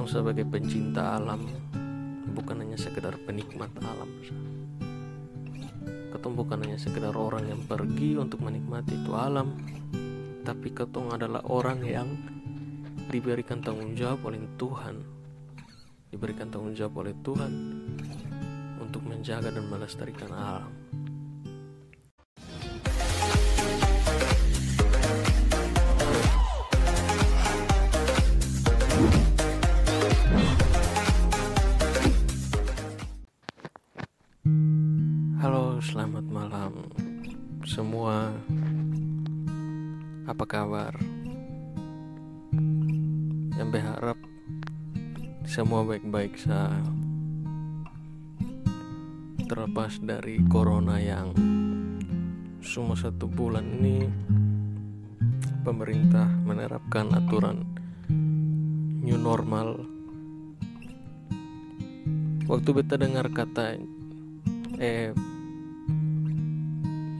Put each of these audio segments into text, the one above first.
ketong sebagai pencinta alam. Bukan hanya sekedar penikmat alam ketong bukan hanya sekedar orang yang pergi untuk menikmati itu alam tapi ketong adalah orang yang diberikan tanggung jawab oleh Tuhan. Diberikan tanggung jawab oleh Tuhan untuk menjaga dan melestarikan alam selamat malam semua. Apa kabar? Yang berharap semua baik-baik saja. Terlepas dari corona yang semua satu bulan ini pemerintah menerapkan aturan new normal. Waktu beta dengar kata eh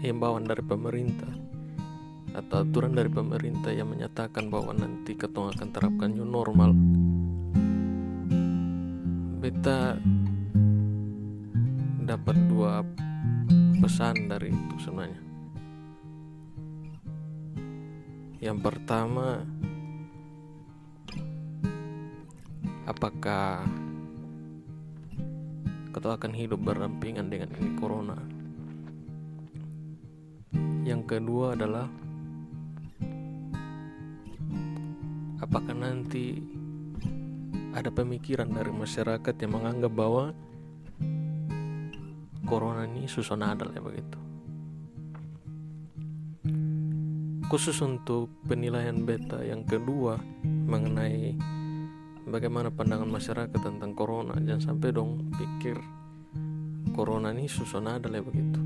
himbauan dari pemerintah atau aturan dari pemerintah yang menyatakan bahwa nanti ketong akan terapkan new normal beta dapat dua pesan dari itu sebenarnya yang pertama apakah atau akan hidup berdampingan dengan ini corona. Yang kedua adalah apakah nanti ada pemikiran dari masyarakat yang menganggap bahwa corona ini susun adal ya begitu. Khusus untuk penilaian beta yang kedua mengenai bagaimana pandangan masyarakat tentang corona jangan sampai dong pikir corona ini susana adalah begitu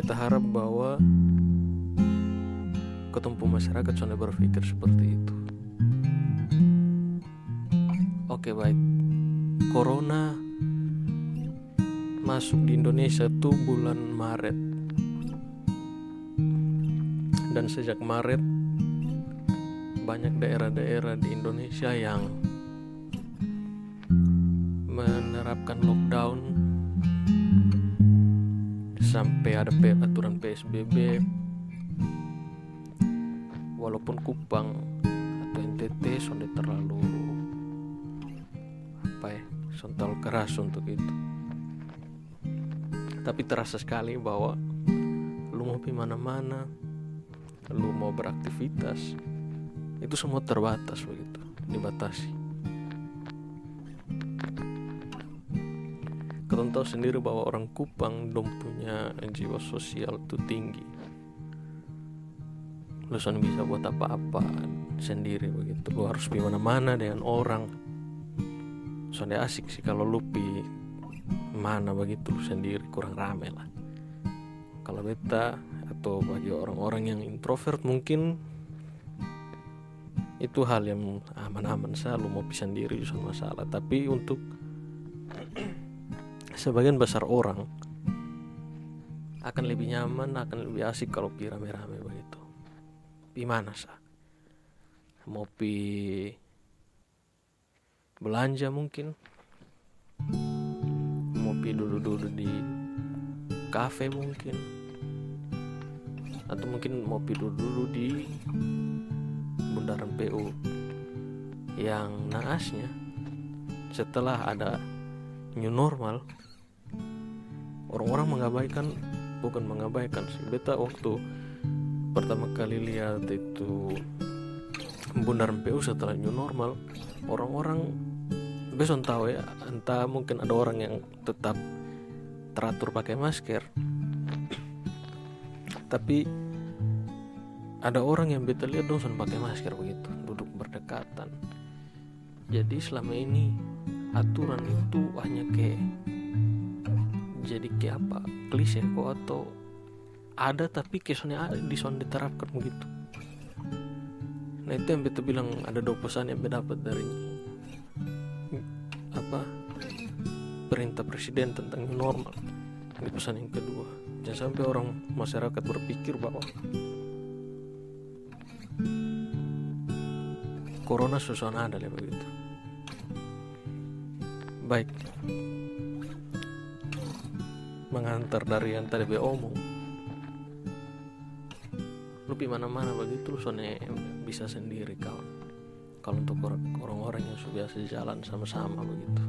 kita harap bahwa ketumpu masyarakat sudah berpikir seperti itu. Oke baik. Corona masuk di Indonesia tuh bulan Maret. Dan sejak Maret banyak daerah-daerah di Indonesia yang sampai ada aturan PSBB walaupun Kupang atau NTT sudah terlalu apa ya sontal keras untuk itu. Tapi terasa sekali bahwa lu mau pergi mana-mana lu mau beraktivitas itu semua terbatas begitu dibatasi kalian tahu sendiri bahwa orang Kupang dong punya jiwa sosial itu tinggi. Lu bisa buat apa-apa sendiri begitu. Lu harus pergi mana-mana dengan orang. Son asik sih kalau lu pi mana begitu sendiri kurang rame lah. Kalau beta atau bagi orang-orang yang introvert mungkin itu hal yang aman-aman saja. Lu mau pisah sendiri justru masalah. Tapi untuk sebagian besar orang akan lebih nyaman akan lebih asik kalau pi rame-rame begitu. Pi mana sah mau pi belanja mungkin? Mau pi dulu-dulu di kafe mungkin? Atau mungkin mau pi dulu-dulu di bundaran PU yang naasnya setelah ada new normal orang-orang mengabaikan bukan mengabaikan sih. Beta waktu pertama kali lihat itu bundaran PU setelah new normal orang-orang besok tahu ya entah mungkin ada orang yang tetap teratur pakai masker. Tapi ada orang yang beta lihat dong pakai masker begitu duduk berdekatan. Jadi selama ini aturan itu hanya kayak jadi kayak apa klise kok atau ada tapi kesannya di son diterapkan begitu. Nah itu yang beta bilang ada dua pesan yang beta dapat dari apa perintah presiden tentang normal. Ini pesan yang kedua. Jangan sampai orang masyarakat berpikir bahwa corona susuan ada ya begitu. Baik mengantar dari yang tadi be omong. Lu mana-mana begitu lu soalnya bisa sendiri kawan. Kalau untuk orang-orang yang sudah biasa jalan sama-sama begitu.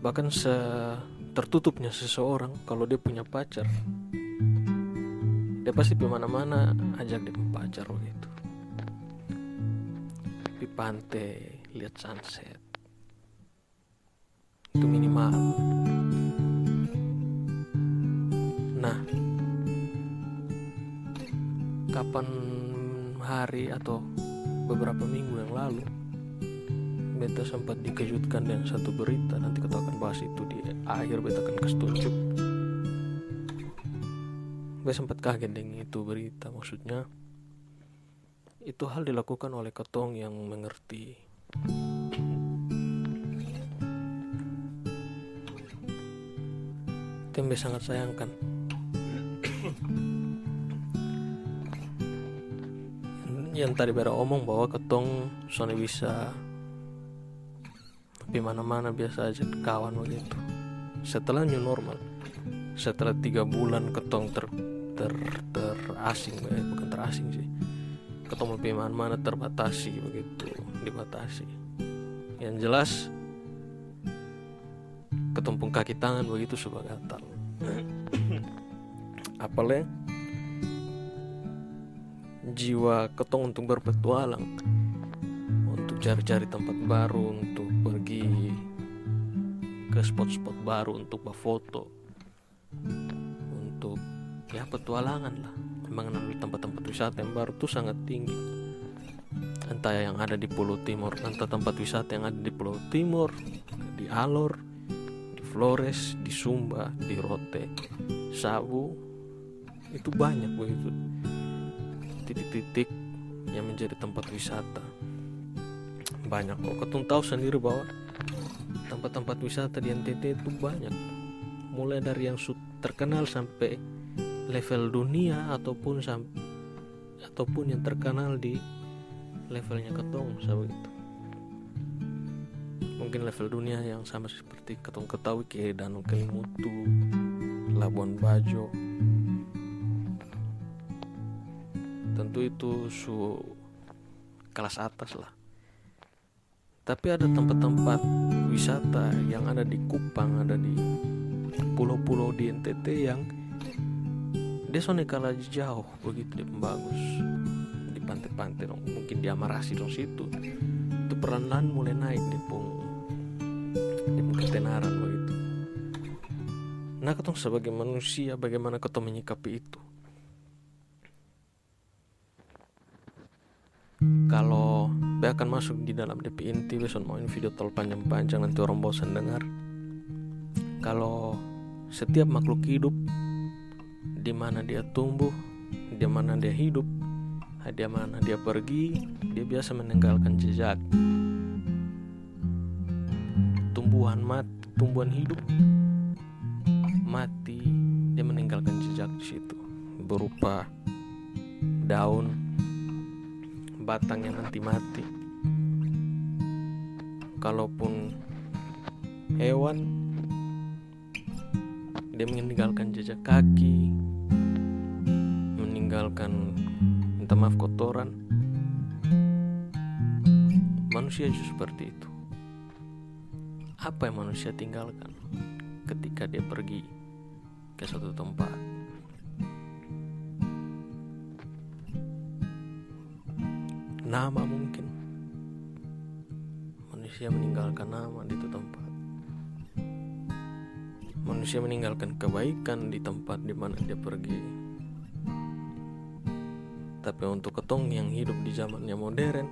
Bahkan se tertutupnya seseorang kalau dia punya pacar dia pasti mana-mana ajak dia pacar begitu. Di pantai lihat sunset. Itu minimal nah kapan hari atau beberapa minggu yang lalu beta sempat dikejutkan dengan satu berita. Nanti kita akan bahas itu di akhir beta akan kasih tunjuk. Beta sempat kaget dengan itu berita maksudnya itu hal dilakukan oleh ketong yang mengerti. Tembe sangat sayangkan yang tadi bera omong bahwa ketong Sony bisa di mana-mana biasa aja kawan begitu. Setelah new normal setelah tiga bulan ketong ter ter terasing eh, bukan terasing sih. Ketemu di mana-mana terbatasi begitu dibatasi. Yang jelas ketumpung kaki tangan begitu sebagai gatal apalagi jiwa ketong untuk berpetualang untuk cari-cari tempat baru untuk pergi ke spot-spot baru untuk berfoto untuk ya petualangan lah. Mengenal tempat-tempat wisata yang baru tuh sangat tinggi. Entah yang ada di Pulau Timur entah tempat wisata yang ada di Pulau Timur di Alor di Flores di Sumba di Rote Sabu itu banyak begitu titik-titik yang menjadi tempat wisata. Banyak kok. Ketung tahu sendiri bahwa tempat-tempat wisata di NTT itu banyak. Mulai dari yang terkenal sampai level dunia ataupun sampai ataupun yang terkenal di levelnya ketong itu mungkin level dunia yang sama seperti ketong ketahui kayak Danau Kelimutu Labuan Bajo tentu itu su kelas atas lah. Tapi ada tempat-tempat wisata yang ada di Kupang ada di pulau-pulau di NTT yang dia soalnya kalah jauh begitu dia bagus di pantai-pantai dong mungkin di Amarasi dong situ. Itu perlahan mulai naik di pung di pung ketenaran begitu. Nah ketong sebagai manusia bagaimana ketong menyikapi itu akan masuk di dalam DP inti. Besok mau video tol panjang-panjang nanti orang bosan dengar. Kalau setiap makhluk hidup di mana dia tumbuh di mana dia hidup di mana dia pergi dia biasa meninggalkan jejak. Tumbuhan mati tumbuhan hidup mati dia meninggalkan jejak di situ. Berupa daun batang yang nanti mati kalaupun hewan dia meninggalkan jejak kaki meninggalkan minta maaf kotoran. Manusia juga seperti itu. Apa yang manusia tinggalkan ketika dia pergi ke suatu tempat? Nama mungkin manusia meninggalkan nama di tempat. Manusia meninggalkan kebaikan di tempat di mana dia pergi. Tapi untuk ketong yang hidup di zamannya modern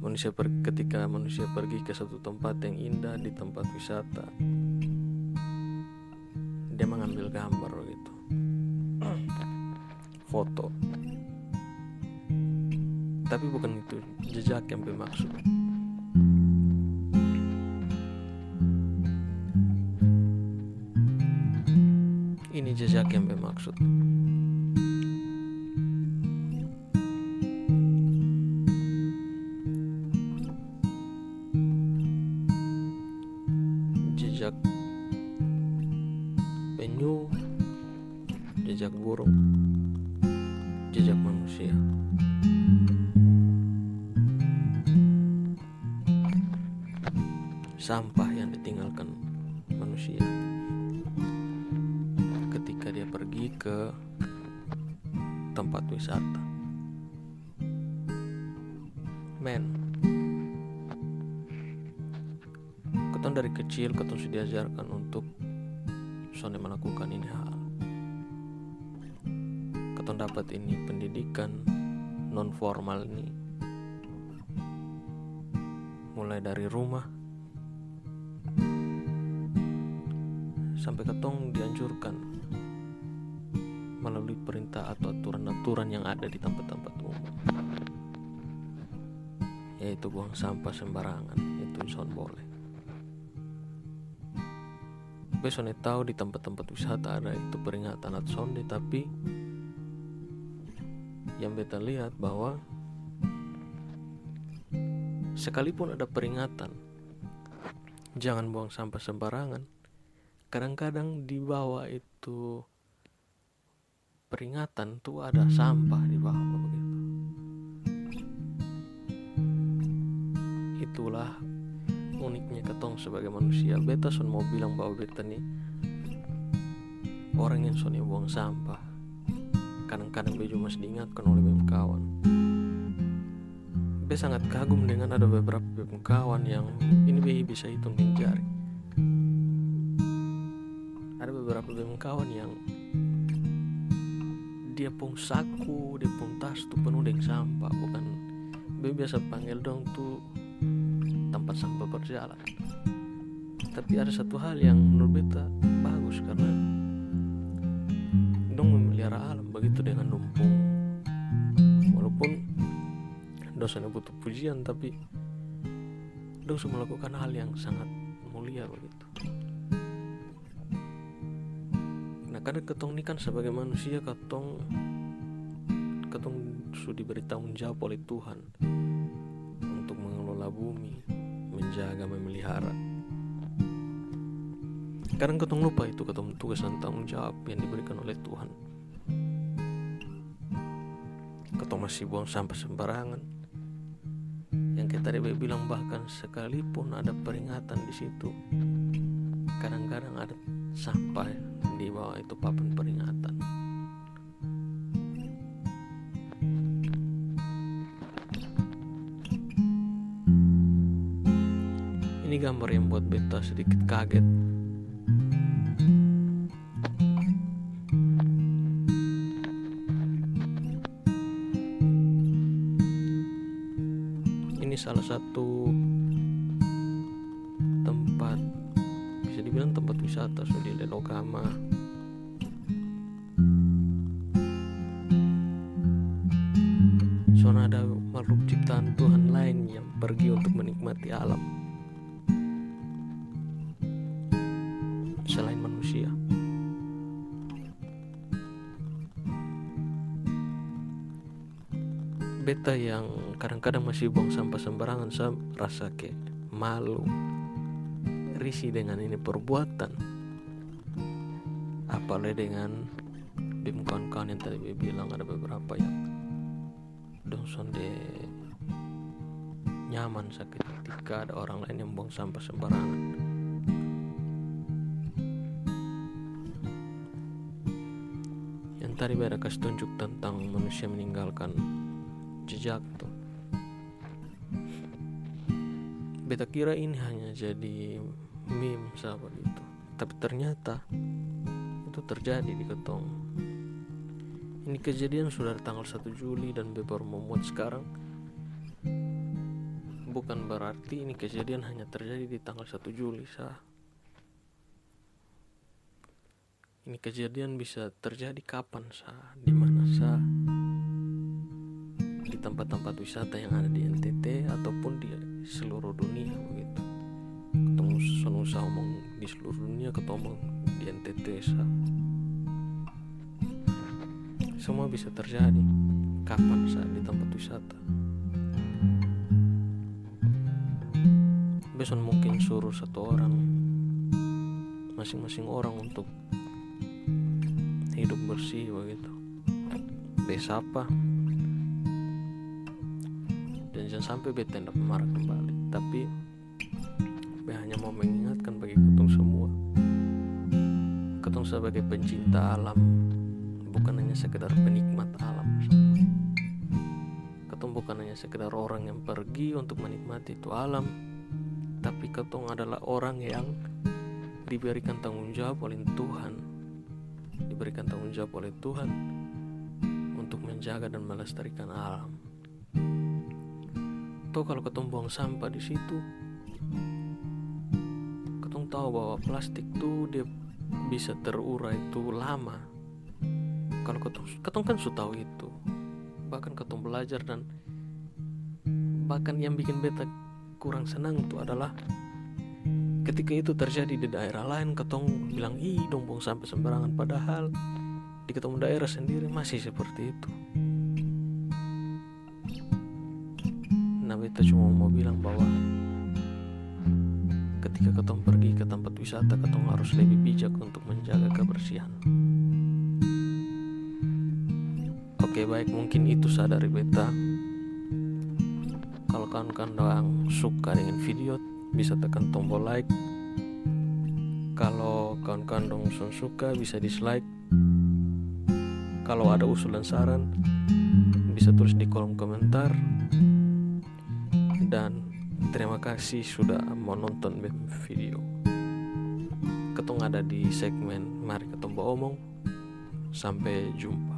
manusia per, ketika manusia pergi ke satu tempat yang indah di tempat wisata dia mengambil gambar gitu foto tapi bukan itu jejak yang bermaksud. Ini jejak yang bermaksud. Jejak penyu jejak burung jejak manusia. Sampah yang ditinggalkan manusia. Ketika dia pergi ke tempat wisata. Men. Keton dari kecil keton sudah diajarkan untuk soalnya melakukan ini hal. Keton dapat ini pendidikan non formal ini. Mulai dari rumah sampai ketong dianjurkan melalui perintah atau aturan-aturan yang ada di tempat-tempat umum. Yaitu buang sampah sembarangan itu son boleh. Besoknya tahu di tempat-tempat wisata ada itu peringatan sonde tapi yang beta lihat bahwa sekalipun ada peringatan jangan buang sampah sembarangan kadang-kadang di bawah itu peringatan tuh ada sampah di bawah begitu. Itulah uniknya ketong sebagai manusia. Beta son mau bilang bahwa beta nih orang yang son buang sampah. Kadang-kadang bejo masih diingatkan oleh beberapa kawan. Beta sangat kagum dengan ada beberapa kawan yang ini bisa hitung di jari beberapa memang kawan yang dia pun saku dia pun tas tuh penuh dengan sampah. Bukan be biasa panggil dong tuh tempat sampah berjalan. Tapi ada satu hal yang menurut beta bagus karena dong memelihara alam begitu dengan numpung. Walaupun dosanya butuh pujian tapi dong sudah melakukan hal yang sangat mulia begitu karena ketong ini kan sebagai manusia ketong ketong sudah diberi tanggung jawab oleh Tuhan untuk mengelola bumi menjaga memelihara. Kadang ketong lupa itu ketong tugas dan tanggung jawab yang diberikan oleh Tuhan. Ketong masih buang sampah sembarangan. Yang kita bilang bahkan sekalipun ada peringatan di situ kadang-kadang ada sampah di bawah itu papan peringatan. Ini gambar yang buat beta sedikit kaget. Ini salah satu Lelogama Soalnya ada makhluk ciptaan Tuhan lain yang pergi untuk menikmati alam. Selain manusia. Beta yang kadang-kadang masih buang sampah sembarangan saya rasa kayak malu. Risih dengan ini perbuatan apalagi dengan bim kawan-kawan yang tadi bilang ada beberapa yang dong sonde nyaman sakit ketika ada orang lain yang buang sampah sembarangan. Yang tadi beda kasih tunjuk tentang manusia meninggalkan jejak tuh beta kira ini hanya jadi meme sahabat itu. Tapi ternyata itu terjadi di Ketong. Ini kejadian sudah tanggal 1 Juli dan baru memuat sekarang. Bukan berarti ini kejadian hanya terjadi di tanggal 1 Juli sah. Ini kejadian bisa terjadi kapan sah? Di mana sah? Di tempat-tempat wisata yang ada di NTT ataupun di seluruh dunia begitu. Ketemu usaha omong di seluruh dunia ketemu di NTT semua bisa terjadi kapan saat di tempat wisata. Besok mungkin suruh satu orang masing-masing orang untuk hidup bersih begitu. Desa apa? Dan jangan sampai beta tidak marah kembali. Tapi beta hanya mau mengingatkan bagi sebagai pencinta alam bukan hanya sekedar penikmat alam. Ketong bukan hanya sekedar orang yang pergi untuk menikmati itu alam tapi ketong adalah orang yang diberikan tanggung jawab oleh Tuhan. Diberikan tanggung jawab oleh Tuhan untuk menjaga dan melestarikan alam. Tuh kalau ketong buang sampah di situ ketong tahu bahwa plastik tuh dia bisa terurai itu lama. Kalau ketong, ketong kan sudah tahu itu. Bahkan ketong belajar dan bahkan yang bikin beta kurang senang itu adalah ketika itu terjadi di daerah lain ketong bilang ih dong buang sampai sembarangan. Padahal di ketemu daerah sendiri masih seperti itu. Nah beta cuma mau bilang bahwa ketika ketong pergi ke tempat wisata ketong harus lebih bijak untuk menjaga kebersihan. Oke baik mungkin itu sadari beta. Kalau kawan-kawan suka dengan video bisa tekan tombol like. Kalau kawan-kawan dong suka bisa dislike. Kalau ada usulan saran bisa tulis di kolom komentar. Dan terima kasih sudah menonton video. Ketong ada di segmen mari ketemu omong. Sampai jumpa